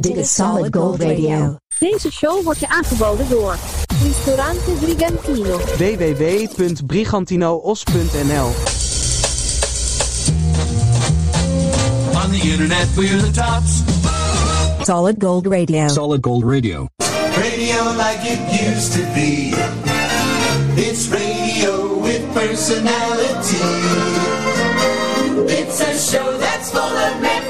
Dit is Solid Gold Radio. Deze show wordt je aangeboden door Ristorante Brigantino. www.brigantinoos.nl On the internet, we're the tops. Solid Gold Radio. Solid Gold Radio. Radio like it used to be. It's radio with personality. It's a show that's full of memories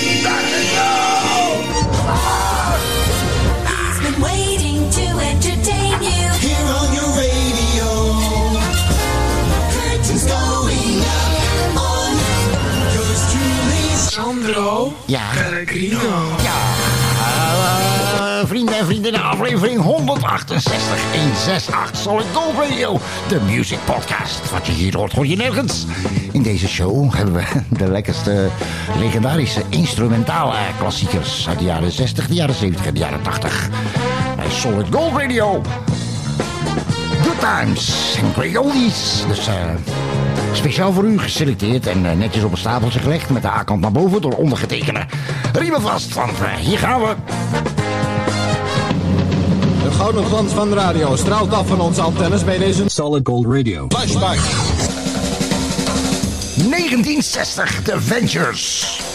Sandro Ja. Pellegrino. Ja. eh, vrienden en vriendinnen, aflevering 168 168 Solid Gold Radio, de music podcast. Wat je hier hoort, hoor je nergens. In deze show hebben we de lekkerste legendarische instrumentale klassiekers uit de jaren 60, de jaren 70 en de jaren 80. Bij Solid Gold Radio. Good times en great oldies. Dus eh, speciaal voor u geselecteerd en eh, netjes op een stapeltje gelegd met de A-kant naar boven door ondergetekende. Riemen vast, want eh, hier gaan we. De gouden glans van de radio straalt af van onze antennes bij deze Solid Gold Radio. flashback. 1960, The Ventures.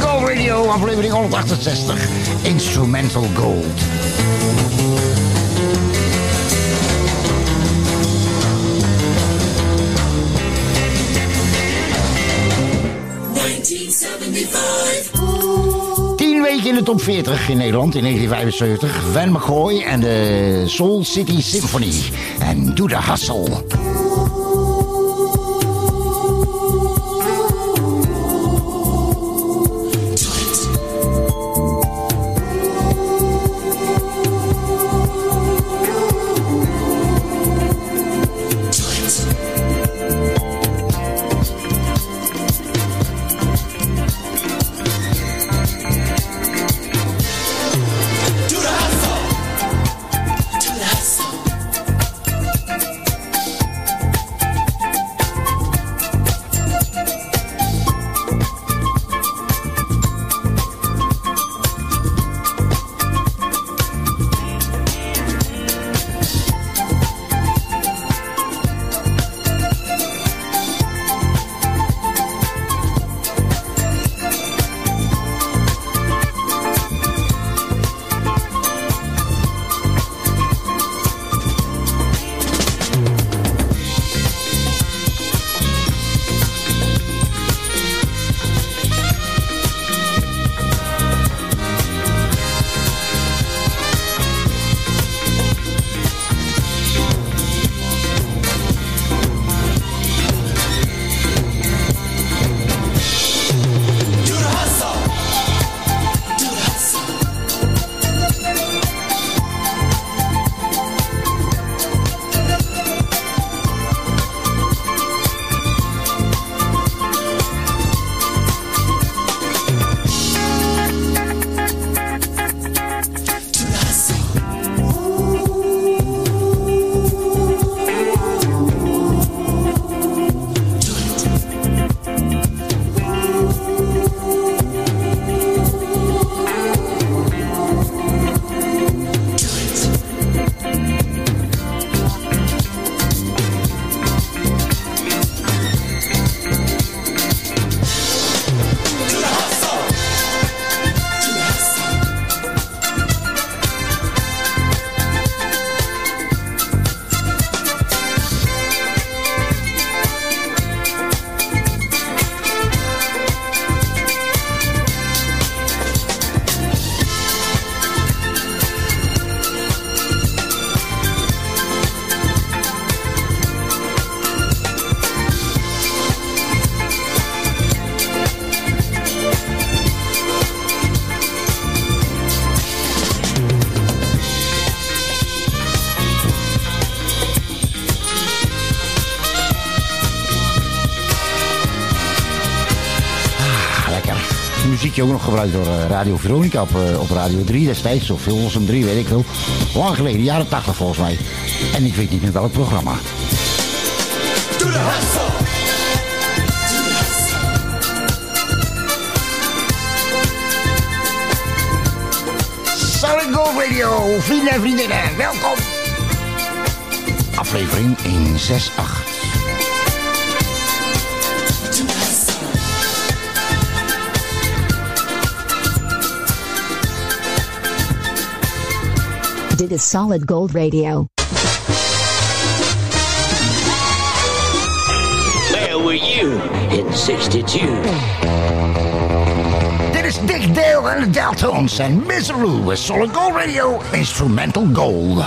Gold Radio, aflevering 168. Instrumental Gold. Tien weken in de top 40 in Nederland in 1975. Van McCoy en de Soul City Symphony. En Do the Hustle. Ook nog gebruikt door eh, Radio Veronica op, eh, op Radio 3 destijds. Of Hilversum 3, weet ik veel. Lang geleden, jaren 80 volgens mij. En ik weet niet meer welk programma. Do the hustle. Solid Gold Radio, vrienden en vriendinnen, welkom. Aflevering 168. Dit is Solid Gold Radio. Where were you in 62? Dit is Dick Dale en de Deltones en Miseroo with Solid Gold Radio Instrumental Gold.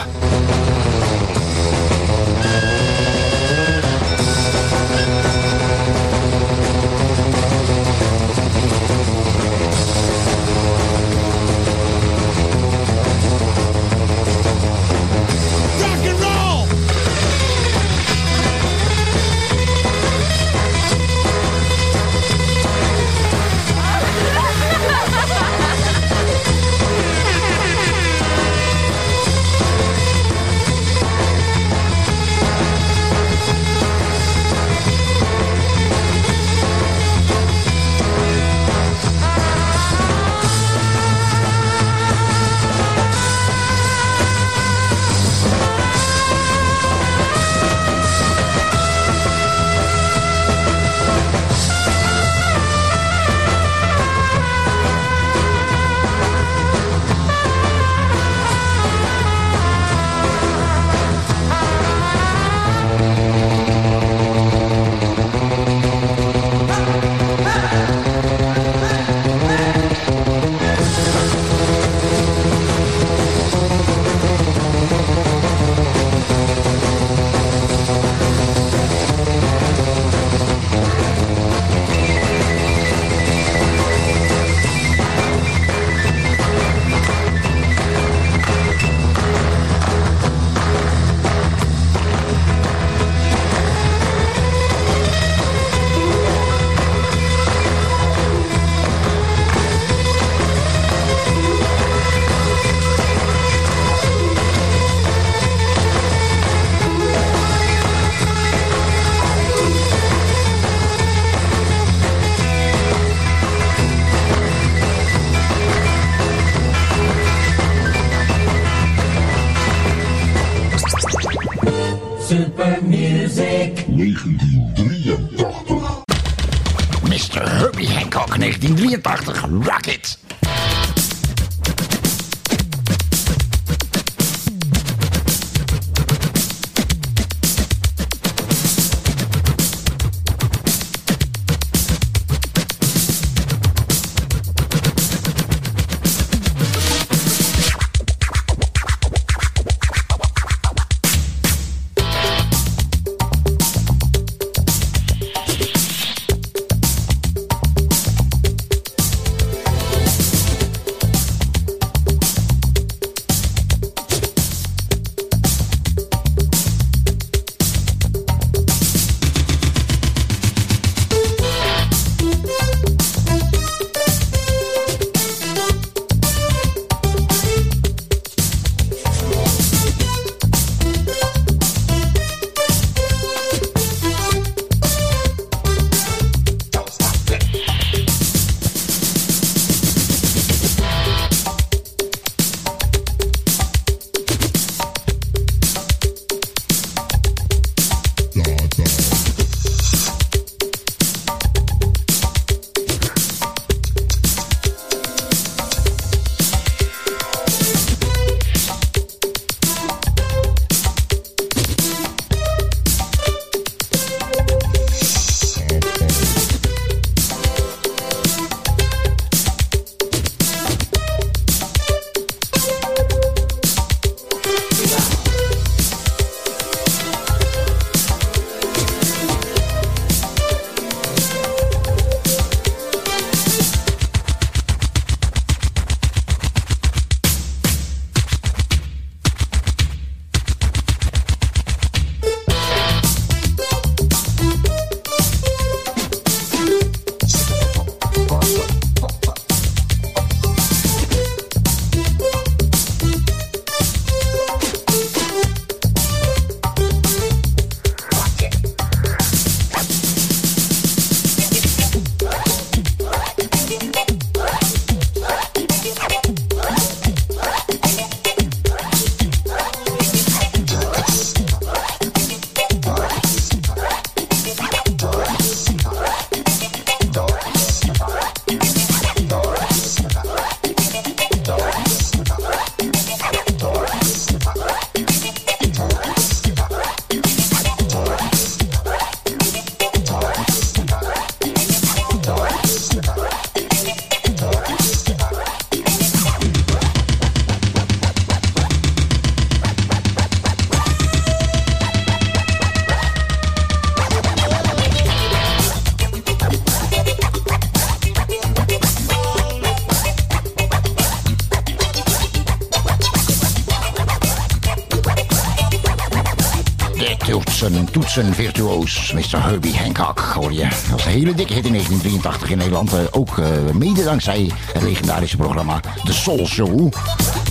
Een toetsenvirtuoos, Mr. Herbie Hancock, hoor je. Dat was een hele dikke hit in 1983 in Nederland. eh, Ook eh, mede dankzij het legendarische programma The Soul Show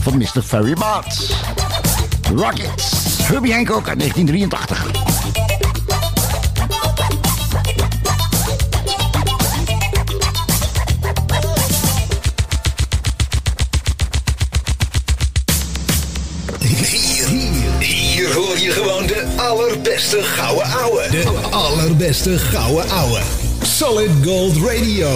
van Mr. Ferry Bart. Rockets, Herbie Hancock uit 1983. Allerbeste gouden ouwe. De allerbeste gouden ouwe. Solid Gold Radio.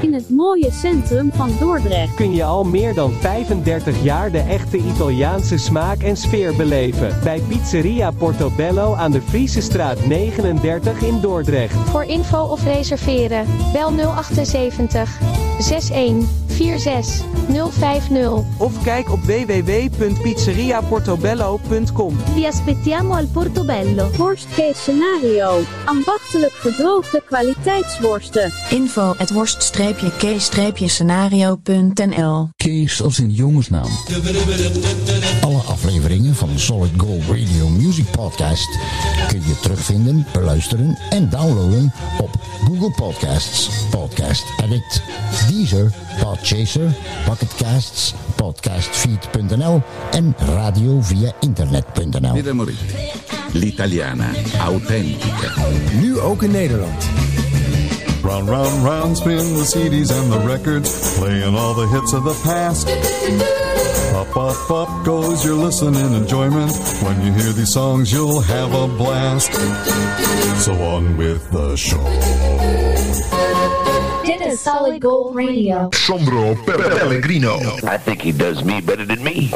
In het mooie centrum van Dordrecht. kun je al meer dan 35 jaar de echte Italiaanse smaak en sfeer beleven. Bij Pizzeria Portobello aan de Friese straat 39 in Dordrecht. Voor info of reserveren, bel 078 61 46 050. Of kijk op www.pizzeriaportobello.com. Vi aspettiamo al Portobello. Worst case scenario. Ambachtelijk gedroogde kwaliteitsworsten. Info at worst-k-scenario.nl Kees als in jongensnaam. Alle afleveringen van Solid Gold Radio Music Podcast kun je terugvinden, beluisteren en downloaden op Google Podcasts, Podcast Addict, Deezer, Podchaser, Pocketcasts, Podcastfeed.nl en radio via internet.nl. Vida Morire. L'italiana autentica. Nu ook in Nederland. Round, round, round, spin the CDs and the records, playing all the hits of the past. Up, up, up goes your listening enjoyment. When you hear these songs, you'll have a blast. So on with the show. Dit is Solid Gold Radio. Sandro Pellegrino. I think he does me better than me.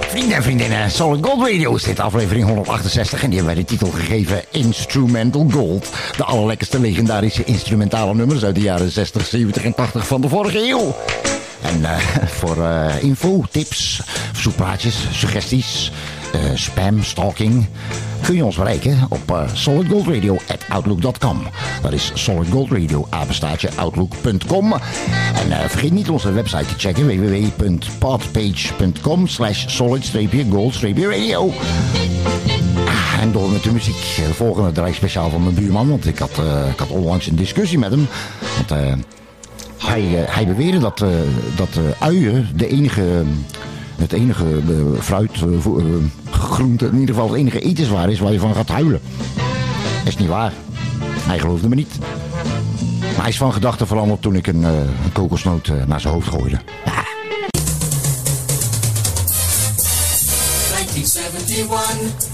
Vrienden en vriendinnen, Solid Gold Radio is dit aflevering 168 en die hebben wij de titel gegeven Instrumental Gold. De allerlekkerste legendarische instrumentale nummers uit de jaren 60, 70 en 80 van de vorige eeuw. En eh, voor eh, info, tips, verzoekplaatjes, suggesties, spam, stalking... kun je ons bereiken op eh, solidgoldradio.outlook.com. Dat is solidgoldradio, outlook.com. En eh, vergeet niet onze website te checken, www.podpage.com slash solid-gold-radio. Ah, En door met de muziek. De volgende draai speciaal van mijn buurman, want ik had, eh, ik had onlangs een discussie met hem. Want eh, hij, eh, hij beweerde dat, eh, dat eh, uien de enige, het enige eh, fruit, eh, eh, groente, in ieder geval het enige etenswaar is waar je van gaat huilen. Dat is niet waar. Hij geloofde me niet. Maar hij is van gedachten veranderd toen ik een, kokosnoot naar zijn hoofd gooide. 1971.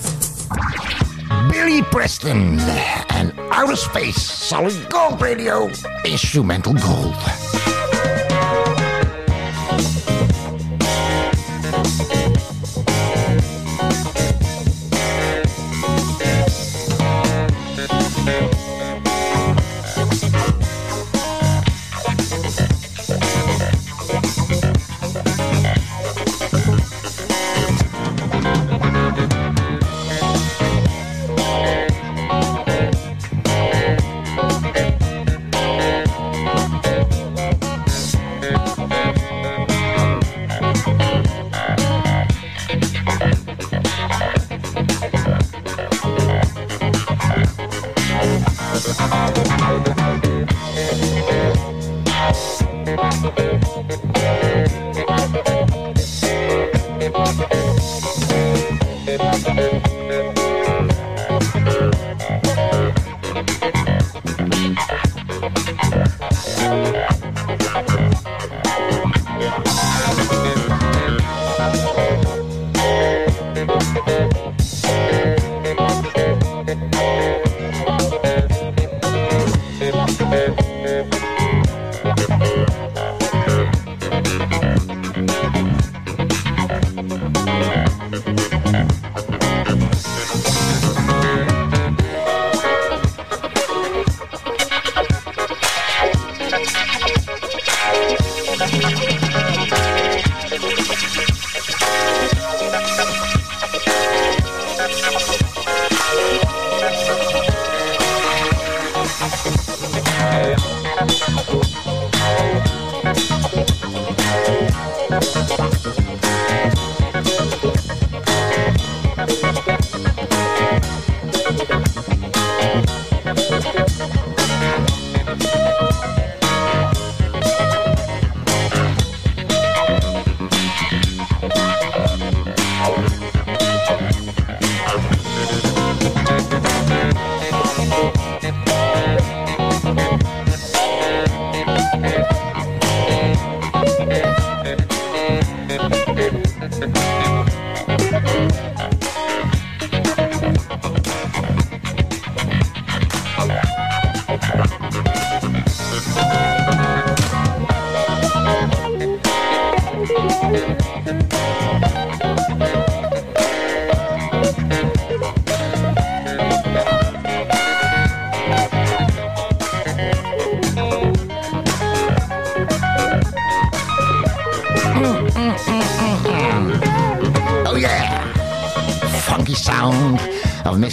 Billy Preston en Outer Space Solid Gold Radio Instrumental Gold.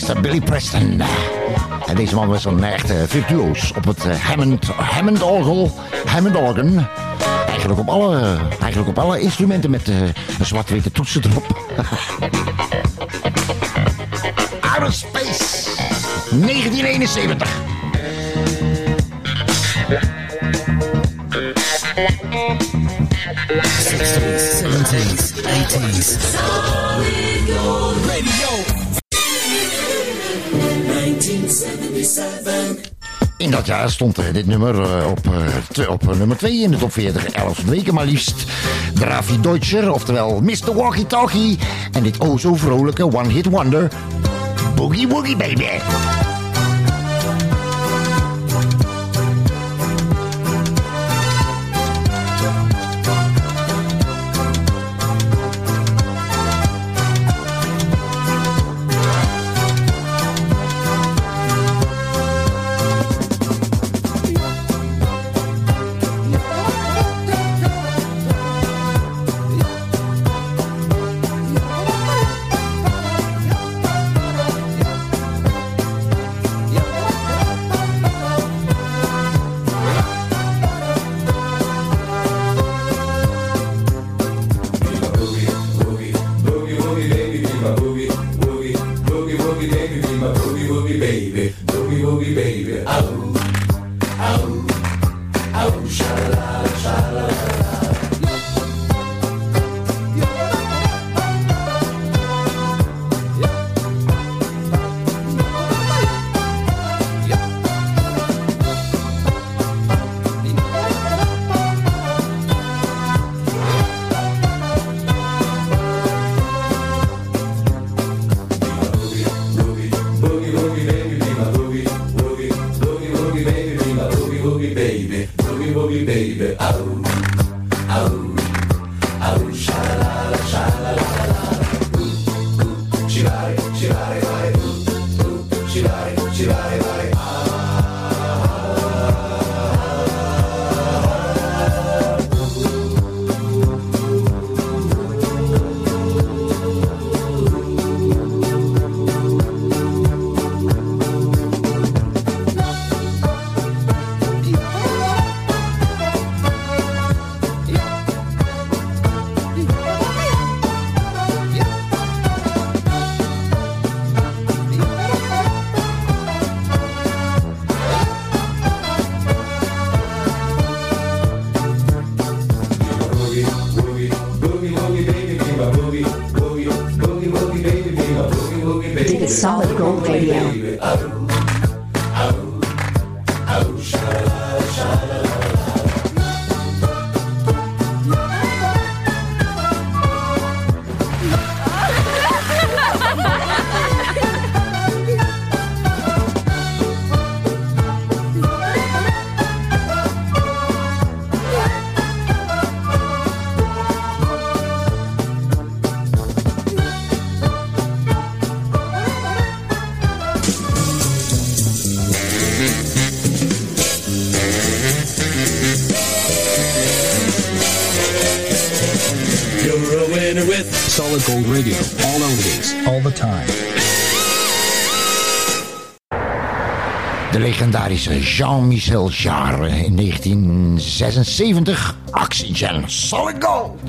Mr. Billy Preston. En deze man was een echte virtuoos op het eh, Hammond, Hammond orgel, Hammond organ. Eigenlijk op alle, eigenlijk op alle instrumenten met eh, een zwart-witte toetsen erop. Outer Space 1971. Solid Gold Radio. In dat jaar stond dit nummer eh, op, eh, op eh, nummer 2 in de top 40. 11 weken maar liefst. Dravi Deutscher, oftewel Mr. Walkie Talkie. En dit o zo vrolijke One Hit Wonder. Boogie Woogie Baby. De legendarische Jean-Michel Jarre in 1976. Oxygen Solid Gold.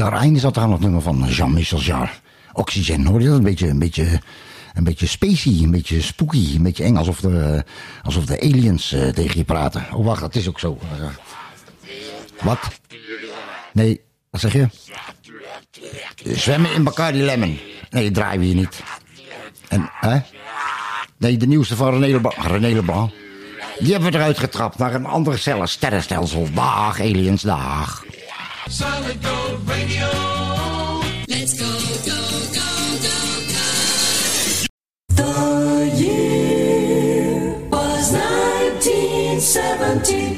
Bizar einde zat er aan het nummer van Jean-Michel Jarre. Oxygen, hoor je dat? Een beetje, een beetje, een beetje spacey, een beetje spooky, een beetje eng. Alsof de, alsof de aliens eh, tegen je praten. Oh, wacht, dat is ook zo. Eh, wat? Nee, wat zeg je? Zwemmen in Bacardi Lemon. Nee, draaien we hier niet. En, hè? Nee, de nieuwste van René Leblanc. René Leblanc. Die hebben we eruit getrapt naar een ander sterrenstelsel. Dag, aliens, dag. Solid Gold Radio. Let's go, go, go, go, go. The year was 1970.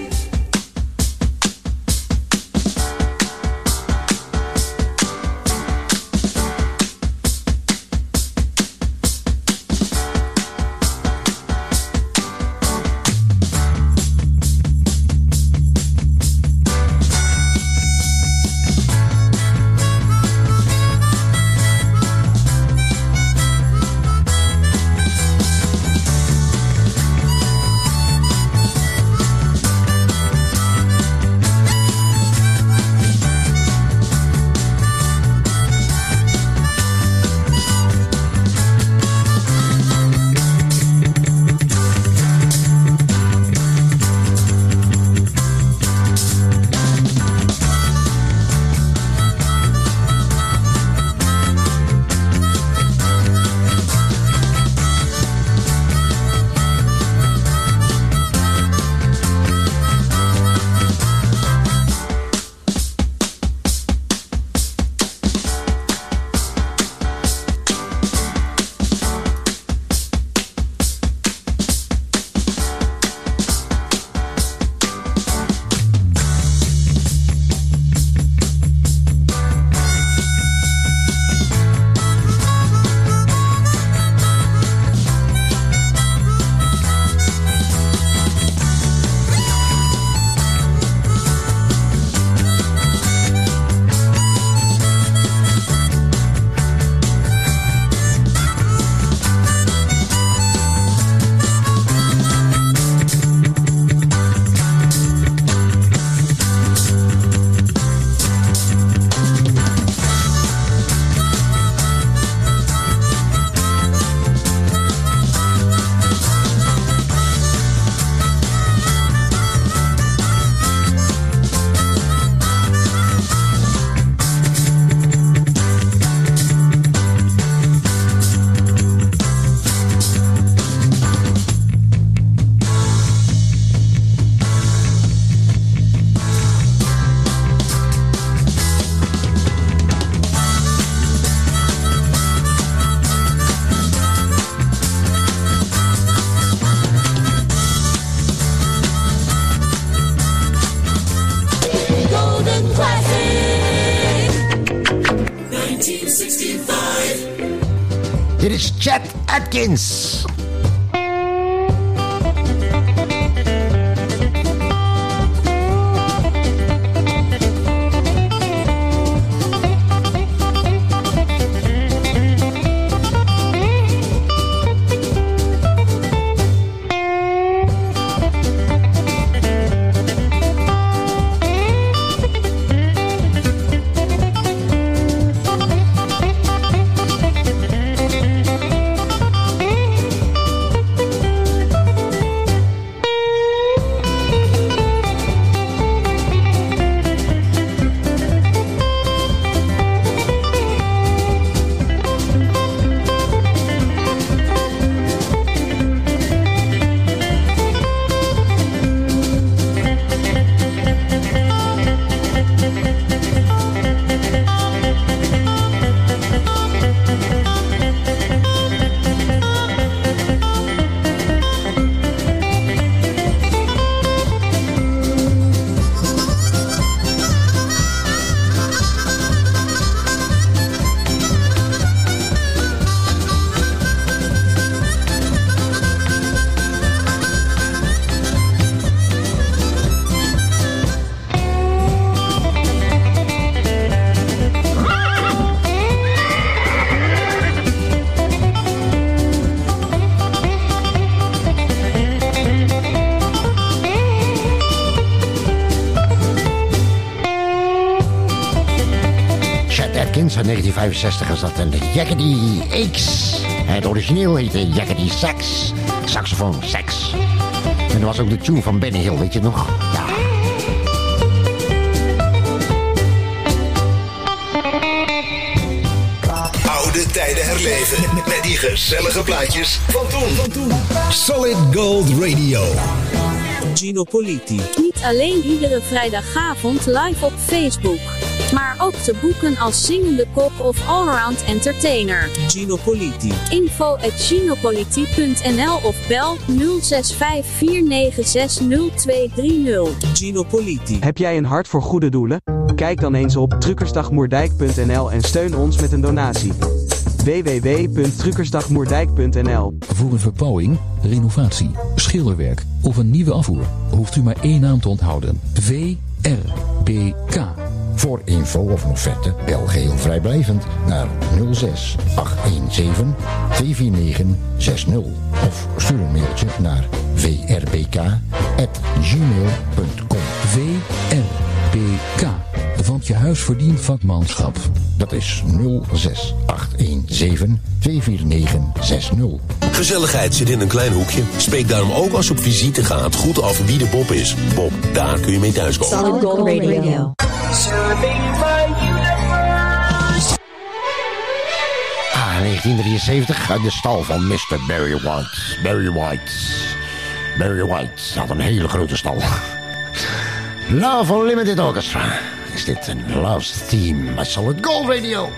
1965 is dat een Jaggedy X. Het origineel heette Jaggedy Sax. Saxofoon Sax. En dat was ook de tune van Benny Hill, weet je nog? Ja. Oude tijden herleven met die gezellige plaatjes van toen. Solid Gold Radio. Gino Politi. Niet alleen iedere vrijdagavond live op Facebook, maar ook te boeken als zingende kop of allround entertainer. Gino Politi. Info at ginopolitie.nl of bel 0654960230. Gino Politi. Heb jij een hart voor goede doelen? Kijk dan eens op truckersdagmoerdijk.nl en steun ons met een donatie. www.truckersdagmoerdijk.nl Voor een verbouwing, renovatie, schilderwerk of een nieuwe afvoer hoeft u maar één naam te onthouden. VRBK. Voor info of een offerte bel geheel vrijblijvend naar 06 817 249 60 of stuur een mailtje naar vrbk@gmail.com. VRBK. Want je huis verdient vakmanschap. Dat is 06 817 249 60. Gezelligheid zit in een klein hoekje. Spreek daarom ook als je op visite gaat goed af wie de Bob is. Bob, daar kun je mee thuiskomen. Solid Gold Radio. Ah, 1973 uit de stal van Mr. Barry White. Barry White. Barry White had een hele grote stal. Love Unlimited Orchestra. Is dit een Love's Theme bij Solid Gold Radio.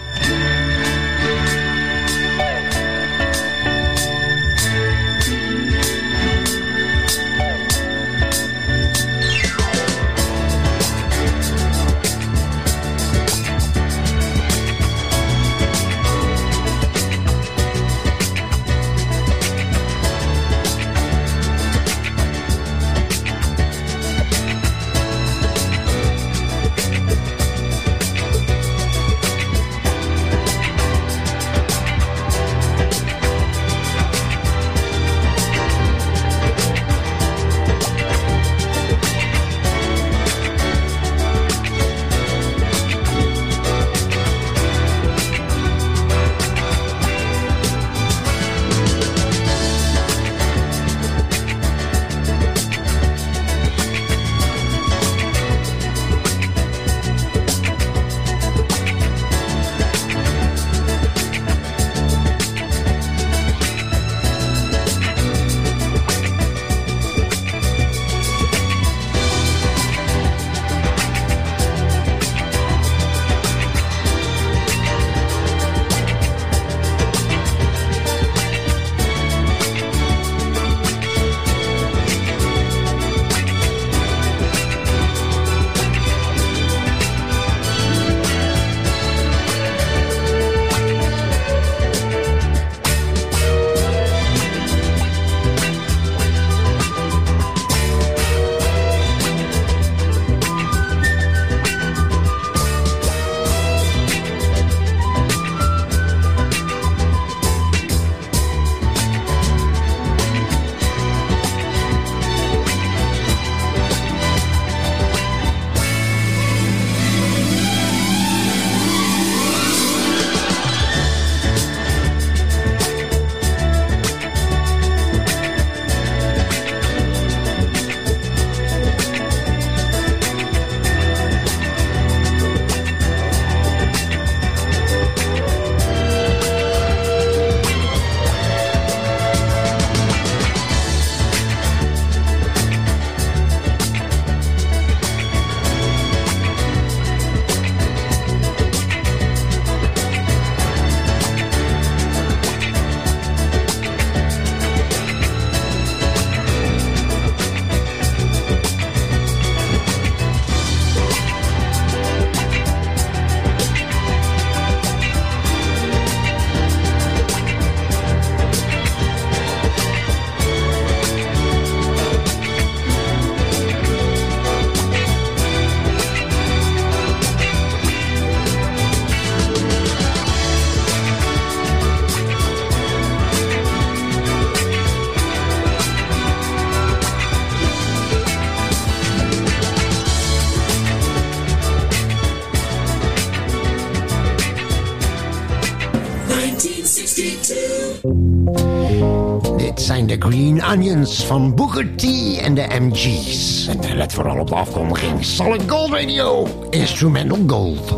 Green Onions van Booker T en de MG's. En let vooral op de afkondiging. Solid Gold Radio, Instrumental Gold.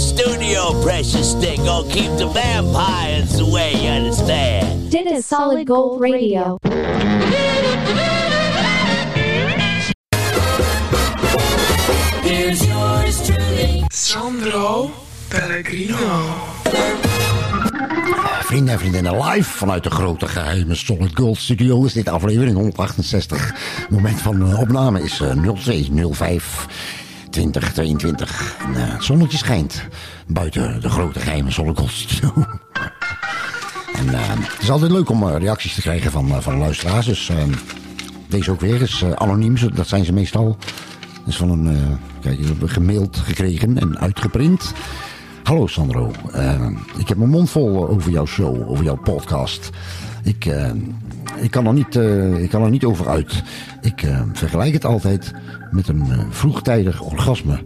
Studio, precious thing. Gonna keep the vampires away, you understand? Dit is Solid Gold Radio. Here's yours truly. Sandro Pellegrino. Vrienden en vriendinnen, live vanuit de grote geheime Solid Gold Studio is dit aflevering 168. Moment van eh, opname is eh, 0205 2022. En, eh, het zonnetje schijnt buiten de grote geheime Studio. en eh, het is altijd leuk om eh, reacties te krijgen van, van luisteraars. Dus deze ook weer is anoniem, dat zijn ze meestal. Dus van een, kijk, we hebben gemaild gekregen en uitgeprint. Hallo Sandro, Eh, ik heb mijn mond vol over jouw show, over jouw podcast. Ik, eh, ik, kan, er niet, eh, ik kan er niet over uit. Ik eh, vergelijk het altijd met een vroegtijdig orgasme.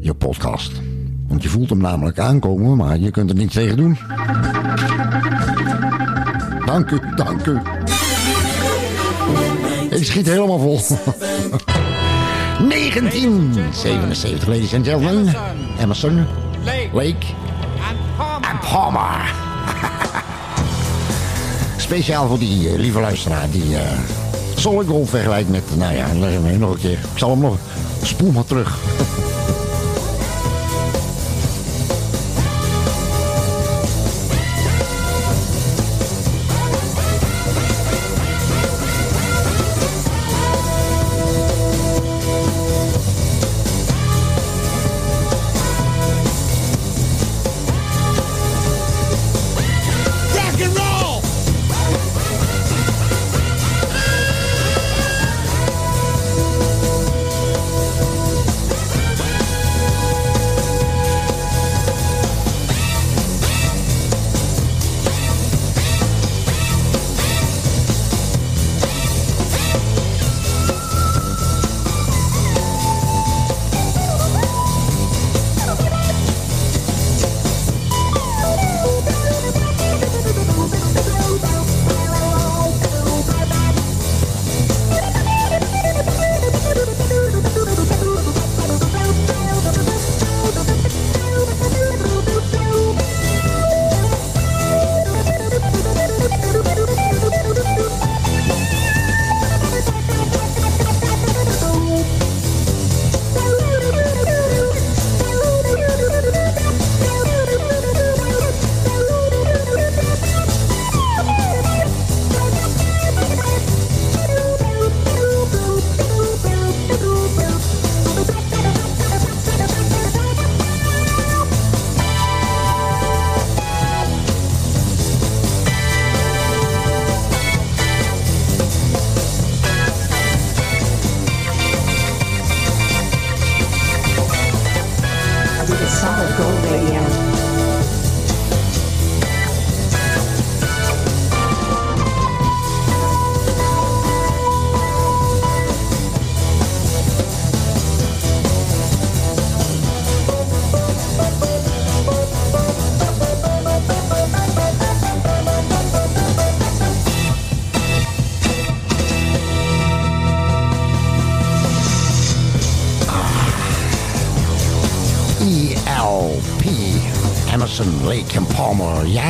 Je podcast. Want je voelt hem namelijk aankomen, maar je kunt er niets tegen doen. Dank u, dank u. Ik schiet helemaal vol. 1977, ladies and gentlemen. Emerson, Lake en Palmer. Speciaal voor die eh, lieve luisteraar die Solid Gold vergelijkt met, nou ja, leg hem nog een keer. Ik zal hem nog, spoel maar terug.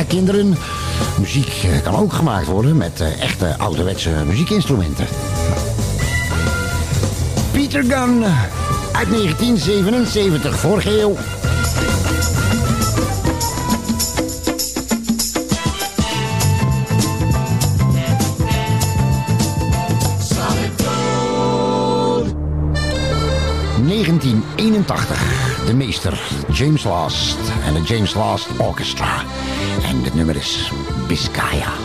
kinderen, muziek eh, kan ook gemaakt worden met eh, echte ouderwetse muziekinstrumenten. Peter Gunn uit 1977, vorige eeuw. Solid gold. 1981. De meester James Last en de James Last Orchestra. En het nummer is Biscaya.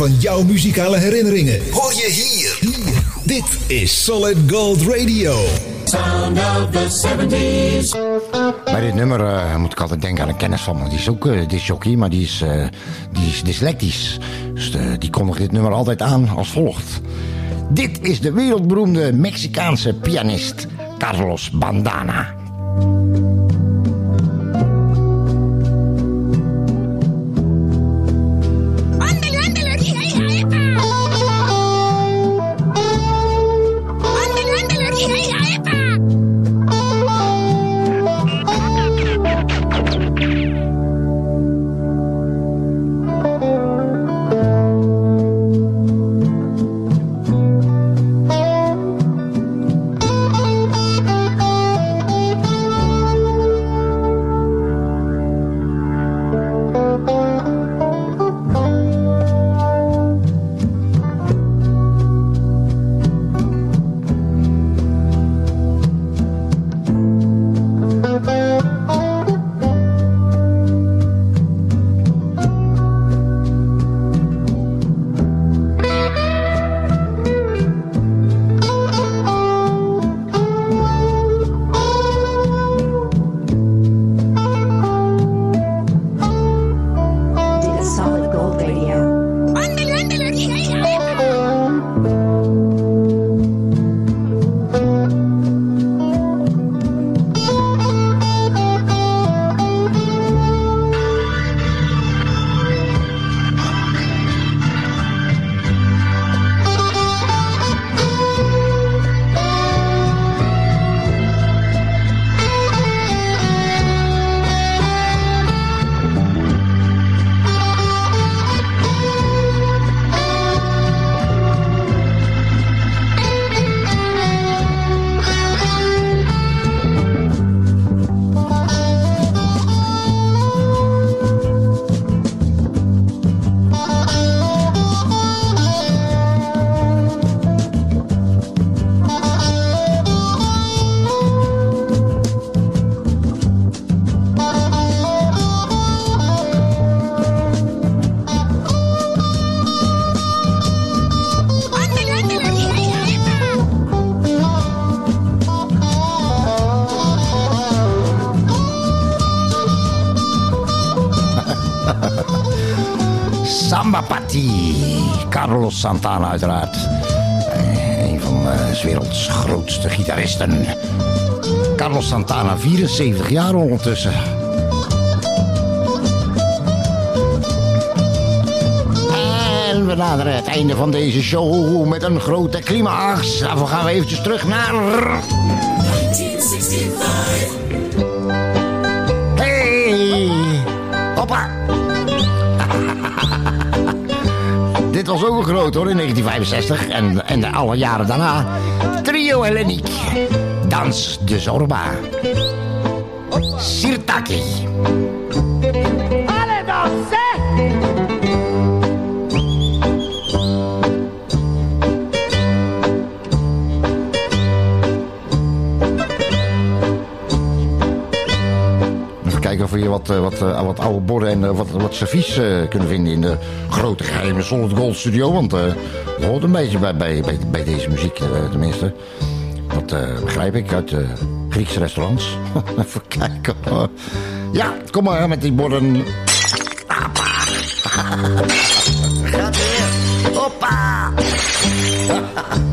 Van jouw muzikale herinneringen. Hoor je hier. hier. Dit is Solid Gold Radio. Sound of the 70s. Bij dit nummer eh, moet ik altijd denken aan een kennis van me. Die is ook uh, disjockey, maar die is, eh, die is dyslectisch. Dus die kondigt dit nummer altijd aan als volgt. Dit is de wereldberoemde Mexicaanse pianist Carlos Bandana. Santana uiteraard. Eh, Een van eh, 's werelds grootste gitaristen. Carlos Santana, 74 jaar ondertussen. En we naderen het einde van deze show met een grote climax. Daarvoor gaan we eventjes terug naar... 1965. Hey! Hoppa! Dit was ook een groot hoor in 1965 en, en de alle jaren daarna. Trio Helleniek. Dans de Zorba. Sirtaki. Of we hier wat, eh, wat, eh, wat oude borden en eh, wat, wat servies kunnen vinden in de grote geheime Solid Gold studio. Want dat hoort een beetje bij, bij, bij, bij deze muziek tenminste. Dat begrijp ik uit de Griekse restaurants. Even kijken. hoor. Ja, kom maar met die borden. Gaat weer. Hoppa.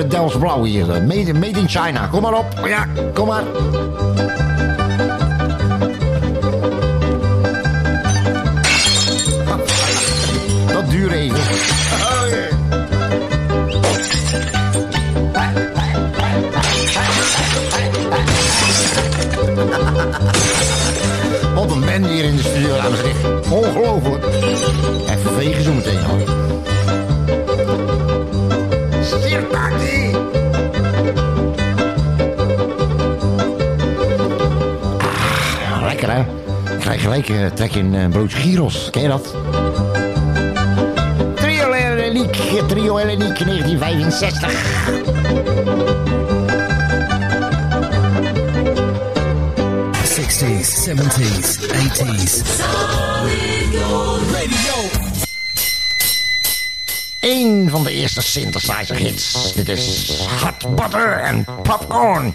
eh, originele Delft Blauw hier. made in China. Kom maar op. Ja, kom maar. Eh, trek in een broodje gyros. Ken je dat? Trio Eleniek, Trio Eleniek 1965. 60s, 70s, 80s. Eén van de eerste synthesizer hits. Dit is Hot Butter en Popcorn.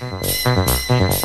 In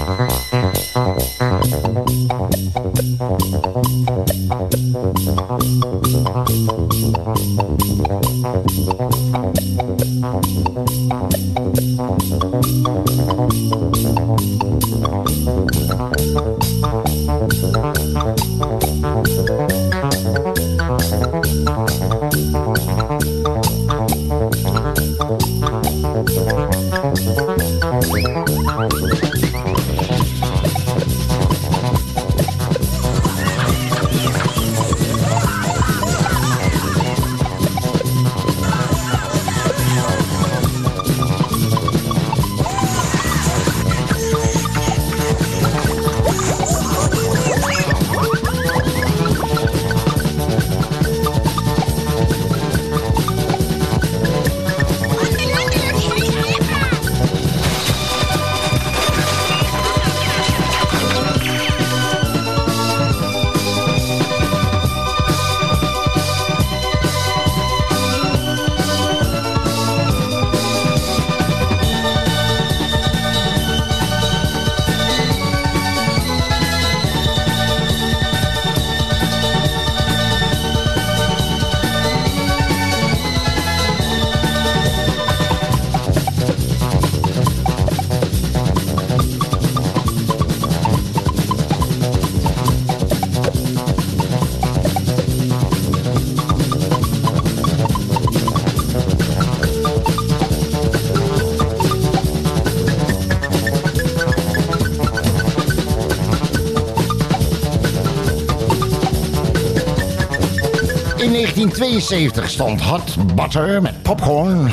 1972 stond Hot Butter met Popcorn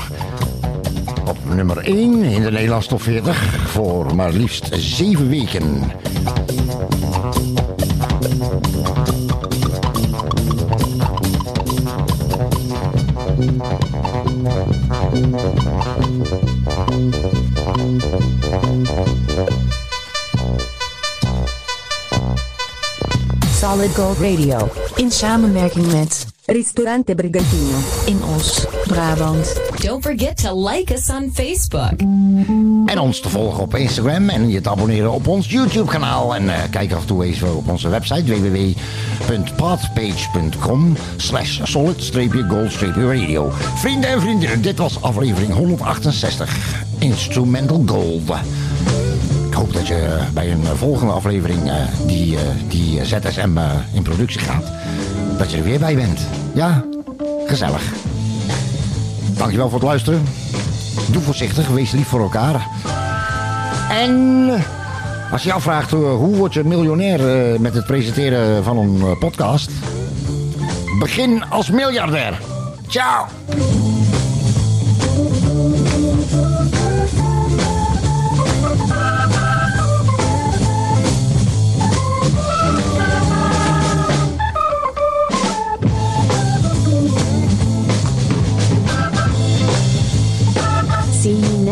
op nummer 1 in de Nederlandse top 40 voor maar liefst 7 weken. Solid Gold Radio. In samenwerking met Ristorante Brigantino in Os, Brabant. Don't forget to like us on Facebook. En ons te volgen op Instagram en je te abonneren op ons YouTube kanaal. En eh, kijk af en toe eens op onze website www.podpage.com slash solid-gold-radio. Vrienden en vriendinnen, dit was aflevering 168. Instrumental Gold. Ik hoop dat je bij een volgende aflevering eh, die, eh, die ZSM eh, in productie gaat, dat je er weer bij bent. Ja, gezellig. Dankjewel voor het luisteren. Doe voorzichtig, wees lief voor elkaar. En als je afvraagt eh, hoe word je miljonair eh, met het presenteren van een eh, podcast, begin als miljardair. Ciao!